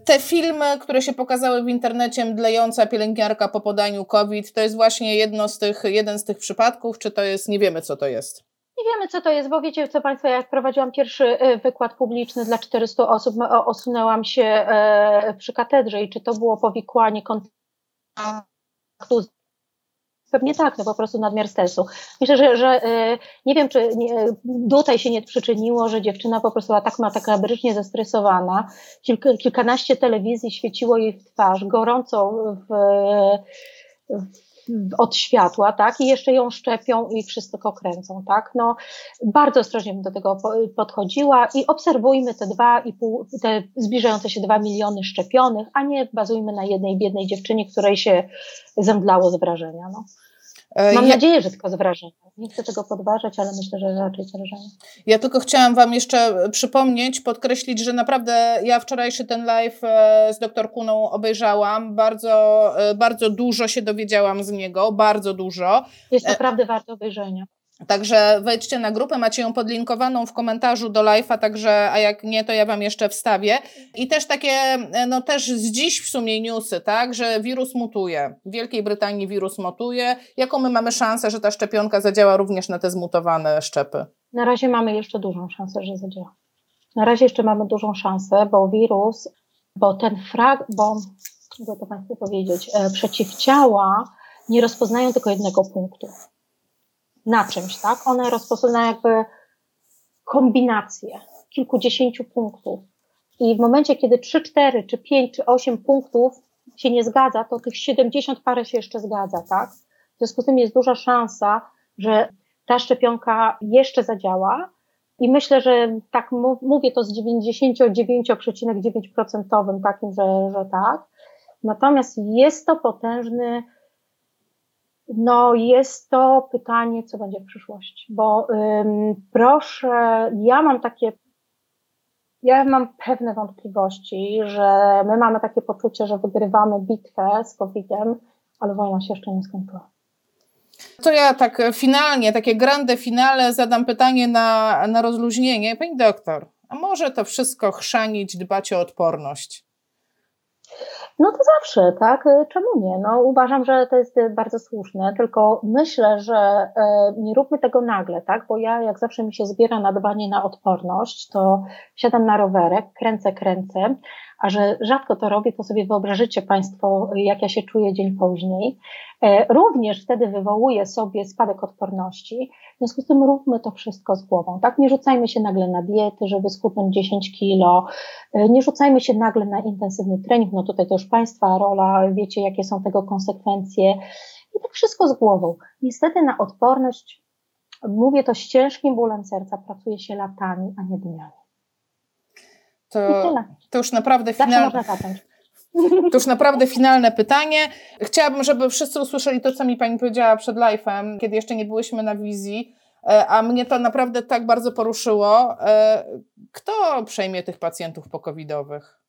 te filmy, które się pokazały w internecie, mdlejąca pielęgniarka po podaniu COVID, to jest właśnie jedno z tych, jeden z tych przypadków, czy to jest, nie wiemy co to jest? Nie wiemy, co to jest, bo wiecie, co Państwo, jak prowadziłam pierwszy e, wykład publiczny dla 400 osób, osunęłam się e, przy katedrze i czy to było powikłanie kontaktu Pewnie tak, no po prostu nadmiar stresu. Myślę, że, że e, nie wiem, czy nie, tutaj się nie przyczyniło, że dziewczyna po prostu była tak makabrycznie zestresowana. Kilka, kilkanaście telewizji świeciło jej w twarz, gorąco w, w od światła, tak, i jeszcze ją szczepią i wszystko kręcą, tak, no bardzo ostrożnie bym do tego podchodziła i obserwujmy te dwa i pół, te zbliżające się dwa miliony szczepionych, a nie bazujmy na jednej biednej dziewczynie, której się zemdlało z wrażenia, no. E, Mam ja... nadzieję, że tylko z wrażenia. Nie chcę tego podważać, ale myślę, że raczej wrażenia. Ja tylko chciałam Wam jeszcze przypomnieć, podkreślić, że naprawdę ja wczorajszy ten live e, z doktor Kuną obejrzałam. Bardzo, e, bardzo dużo się dowiedziałam z niego, bardzo dużo. Jest naprawdę warte obejrzenia. Także wejdźcie na grupę, macie ją podlinkowaną w komentarzu do live'a, także, a jak nie, to ja Wam jeszcze wstawię. I też takie, no też z dziś w sumie newsy, tak, że wirus mutuje. W Wielkiej Brytanii wirus mutuje. Jaką my mamy szansę, że ta szczepionka zadziała również na te zmutowane szczepy? Na razie mamy jeszcze dużą szansę, że zadziała. Na razie jeszcze mamy dużą szansę, bo wirus, bo ten frag, bo, mogę to Państwu powiedzieć, e, przeciwciała nie rozpoznają tylko jednego punktu na czymś, tak? One rozpoczynają jakby kombinację kilkudziesięciu punktów. I w momencie, kiedy 3, 4, czy 5, czy 8 punktów się nie zgadza, to tych 70 parę się jeszcze zgadza, tak? W związku z tym jest duża szansa, że ta szczepionka jeszcze zadziała. I myślę, że tak mówię to z 99,9% takim, że, że tak. Natomiast jest to potężny no, jest to pytanie, co będzie w przyszłości, bo ym, proszę, ja mam takie, ja mam pewne wątpliwości, że my mamy takie poczucie, że wygrywamy bitwę z COVID-em, ale wojna się jeszcze nie skończyła. To ja tak finalnie, takie grande finale zadam pytanie na, na rozluźnienie. Pani doktor, a może to wszystko chrzanić, dbać o odporność? No to zawsze, tak? Y, czemu nie? No uważam, że to jest y, bardzo słuszne, tylko myślę, że e, nie róbmy tego nagle, tak? Bo ja jak zawsze mi się zbiera na dbanie na odporność, to siadam na rowerek, kręcę, kręcę, a że rzadko to robię, to sobie wyobrażycie Państwo, jak ja się czuję dzień później. E, również wtedy wywołuję sobie spadek odporności. W związku z tym róbmy to wszystko z głową. Tak? Nie rzucajmy się nagle na diety, żeby schudnąć 10 kilo. E, nie rzucajmy się nagle na intensywny trening. No tutaj to już Państwa rola, wiecie, jakie są tego konsekwencje. I tak wszystko z głową. Niestety na odporność, mówię to z ciężkim bólem serca, pracuje się latami, a nie dniami. To, to już naprawdę finalne. To już naprawdę finalne pytanie. Chciałabym, żeby wszyscy usłyszeli to, co mi Pani powiedziała przed live'em, kiedy jeszcze nie byłyśmy na wizji, e, a mnie to naprawdę tak bardzo poruszyło. E, kto przejmie tych pacjentów pokowidowych?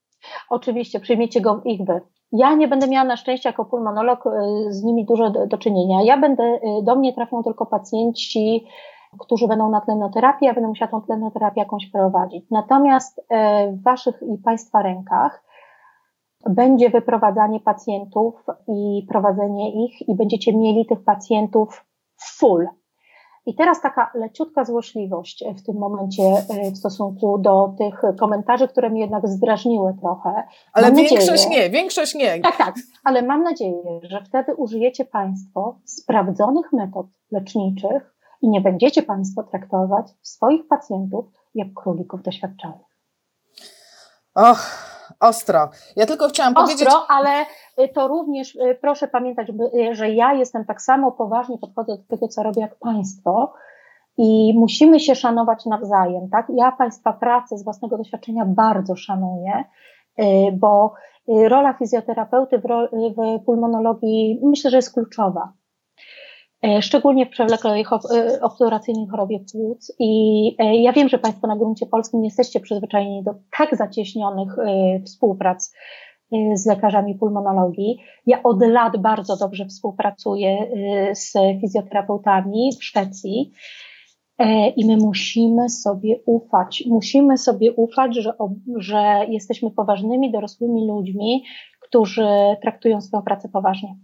Oczywiście, przyjmiecie go ich wy. Ja nie będę miała na szczęście jako pulmonolog e, z nimi dużo do, do czynienia. Ja będę, do mnie trafią tylko pacjenci którzy będą na tlenoterapii, ja będę musiała tą tlenoterapię jakąś prowadzić. Natomiast e, w Waszych i Państwa rękach będzie wyprowadzanie pacjentów i prowadzenie ich i będziecie mieli tych pacjentów full. I teraz taka leciutka złośliwość w tym momencie e, w stosunku do tych komentarzy, które mnie jednak zdrażniły trochę. Ale mam większość nadzieję, nie, większość nie. Tak, tak, ale mam nadzieję, że wtedy użyjecie Państwo sprawdzonych metod leczniczych, i nie będziecie Państwo traktować swoich pacjentów jak królików doświadczalnych. Och, ostro. Ja tylko chciałam ostro, powiedzieć. Ostro, ale y, to również y, proszę pamiętać, y, że ja jestem tak samo poważnie podchodzę do tego, co robię jak Państwo. I musimy się szanować nawzajem, tak? Ja Państwa pracę z własnego doświadczenia bardzo szanuję, bo rola fizjoterapeuty w, w pulmonologii myślę, że jest kluczowa. Szczególnie w przewlekłej obturacyjnej chorobie płuc. I ja wiem, że Państwo na gruncie polskim jesteście przyzwyczajeni do tak zacieśnionych współprac z lekarzami pulmonologii. Ja od lat bardzo dobrze współpracuję z fizjoterapeutami w Szwecji. E, I my musimy sobie ufać. Musimy sobie ufać, że, że jesteśmy poważnymi, dorosłymi ludźmi, którzy traktują swoją pracę poważnie.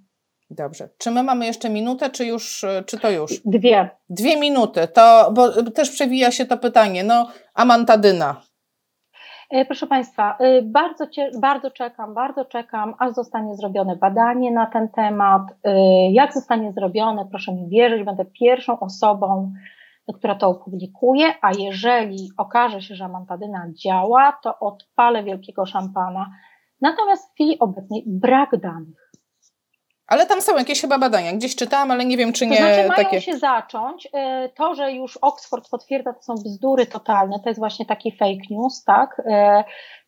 Dobrze. Czy my mamy jeszcze minutę, czy już, czy to już? Dwie. Dwie minuty. To, bo też przewija się to pytanie. No, amantadyna. E, proszę Państwa, e, bardzo, bardzo czekam, bardzo czekam, aż zostanie zrobione badanie na ten temat. Jak zostanie zrobione, proszę mi wierzyć, będę pierwszą osobą, która to opublikuje, a jeżeli okaże się, że amantadyna działa, to odpalę wielkiego szampana. Natomiast w chwili obecnej brak danych. Ale tam są jakieś chyba badania, gdzieś czytałam, ale nie wiem, czy nie. To znaczy mają takie... się zacząć. Y, to, że już Oxford potwierdza, to są bzdury totalne, to jest właśnie taki fake news, tak? Y,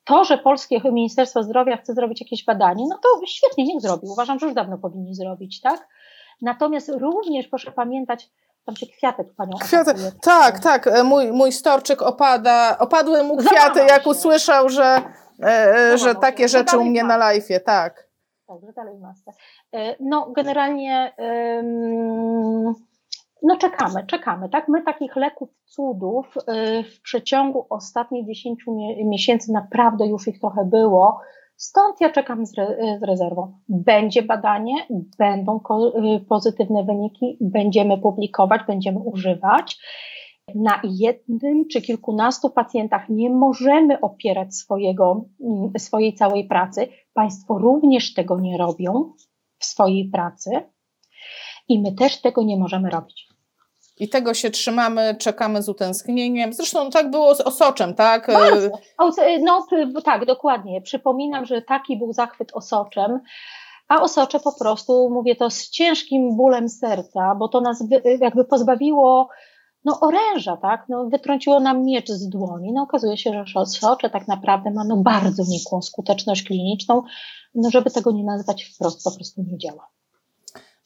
to, że polskie Ministerstwo Zdrowia chce zrobić jakieś badanie, no to świetnie, niech zrobi. Uważam, że już dawno powinni zrobić, tak? Natomiast również proszę pamiętać, tam się kwiatek panią Kwiatek, tak, tak. E, mój, mój storczyk opada, opadły mu kwiaty, jak się. usłyszał, że, e, e że takie rzeczy u mnie na live'ie, tak. Dobrze, dalej masę. E, no, generalnie no czekamy, czekamy, tak? My takich leków cudów w przeciągu ostatnich 10 miesięcy naprawdę już ich trochę było. Stąd ja czekam z, re, z rezerwą. Będzie badanie, będą y, pozytywne wyniki, będziemy publikować, będziemy używać. Na jednym czy kilkunastu pacjentach nie możemy opierać swojego, mm, swojej całej pracy. Państwo również tego nie robią w swojej pracy i my też tego nie możemy robić. I tego się trzymamy, czekamy z utęsknieniem. Zresztą tak było z Osoczem, tak? Bardzo. No tak, dokładnie. Przypominam, że taki był zachwyt Osoczem. A Osocze po prostu, mówię to z ciężkim bólem serca, bo to nas jakby pozbawiło no, oręża, tak? No, wytrąciło nam miecz z dłoni. No, okazuje się, że Osocze tak naprawdę ma no, bardzo nikłą skuteczność kliniczną. No, żeby tego nie nazwać wprost, po prostu nie działa.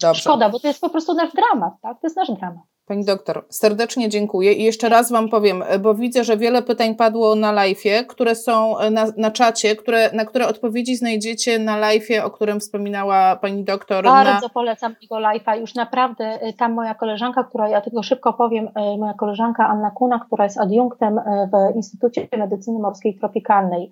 Dobrze. Szkoda, bo to jest po prostu nasz dramat, tak? To jest nasz dramat. Pani doktor, serdecznie dziękuję i jeszcze raz Wam powiem, bo widzę, że wiele pytań padło na live'ie, które są na, na czacie, które, na które odpowiedzi znajdziecie na live'ie, o którym wspominała Pani doktor. Bardzo na... polecam tego live'a. Już naprawdę y, tam moja koleżanka, która, ja tylko szybko powiem, y, moja koleżanka Anna Kuna, która jest adiunktem w Instytucie Medycyny Morskiej Tropikalnej,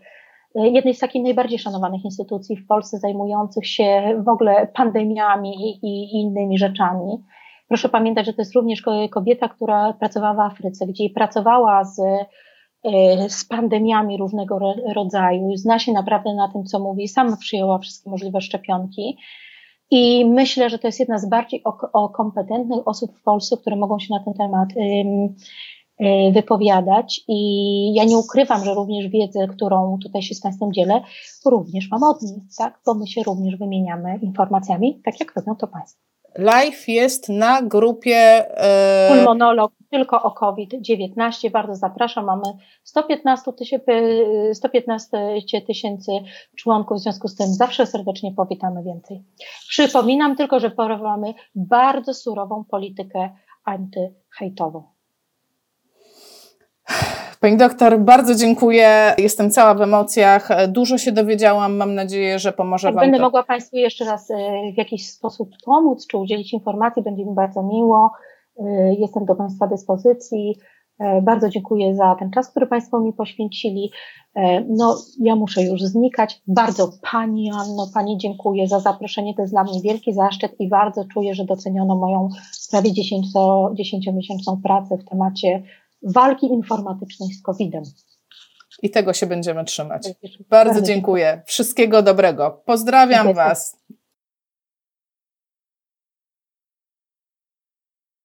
jednej z takich najbardziej szanowanych instytucji w Polsce zajmujących się w ogóle pandemiami i innymi rzeczami. Proszę pamiętać, że to jest również kobieta, która pracowała w Afryce, gdzie pracowała z, e, z pandemiami różnego rodzaju, zna się naprawdę na tym, co mówi, sama przyjęła wszystkie możliwe szczepionki. I myślę, że to jest jedna z bardziej kompetentnych osób w Polsce, które mogą się na ten temat e, wypowiadać. I ja nie ukrywam, że również wiedzę, którą tutaj się z Państwem dzielę, również mam od nich, tak? Bo my się również wymieniamy informacjami, tak jak robią to Państwo. Live jest na grupie. E... Pulmonolog tylko o COVID-19. Bardzo zapraszam. Mamy 115 tysięcy, 115 tysięcy członków, w związku z tym zawsze serdecznie powitamy więcej. Przypominam tylko, że prowadzimy bardzo surową politykę antyhejtową. Pani doktor, bardzo dziękuję. Jestem cała w emocjach. Dużo się dowiedziałam. Mam nadzieję, że pomoże Jak Wam. Będę to. mogła Państwu jeszcze raz e, w jakiś sposób pomóc, czy udzielić informacji. Będzie mi bardzo miło. E, jestem do Państwa dyspozycji. E, bardzo dziękuję za ten czas, który Państwo mi poświęcili. No, ja muszę już znikać. Bardzo Pani Anno, Pani dziękuję za zaproszenie. To jest dla mnie wielki zaszczyt i bardzo czuję, że doceniono moją prawie 10-miesięczną pracę w temacie walki informatycznej z COVID-em. I tego się będziemy trzymać. Bardzo dziękuję. Wszystkiego dobrego. Pozdrawiam Was.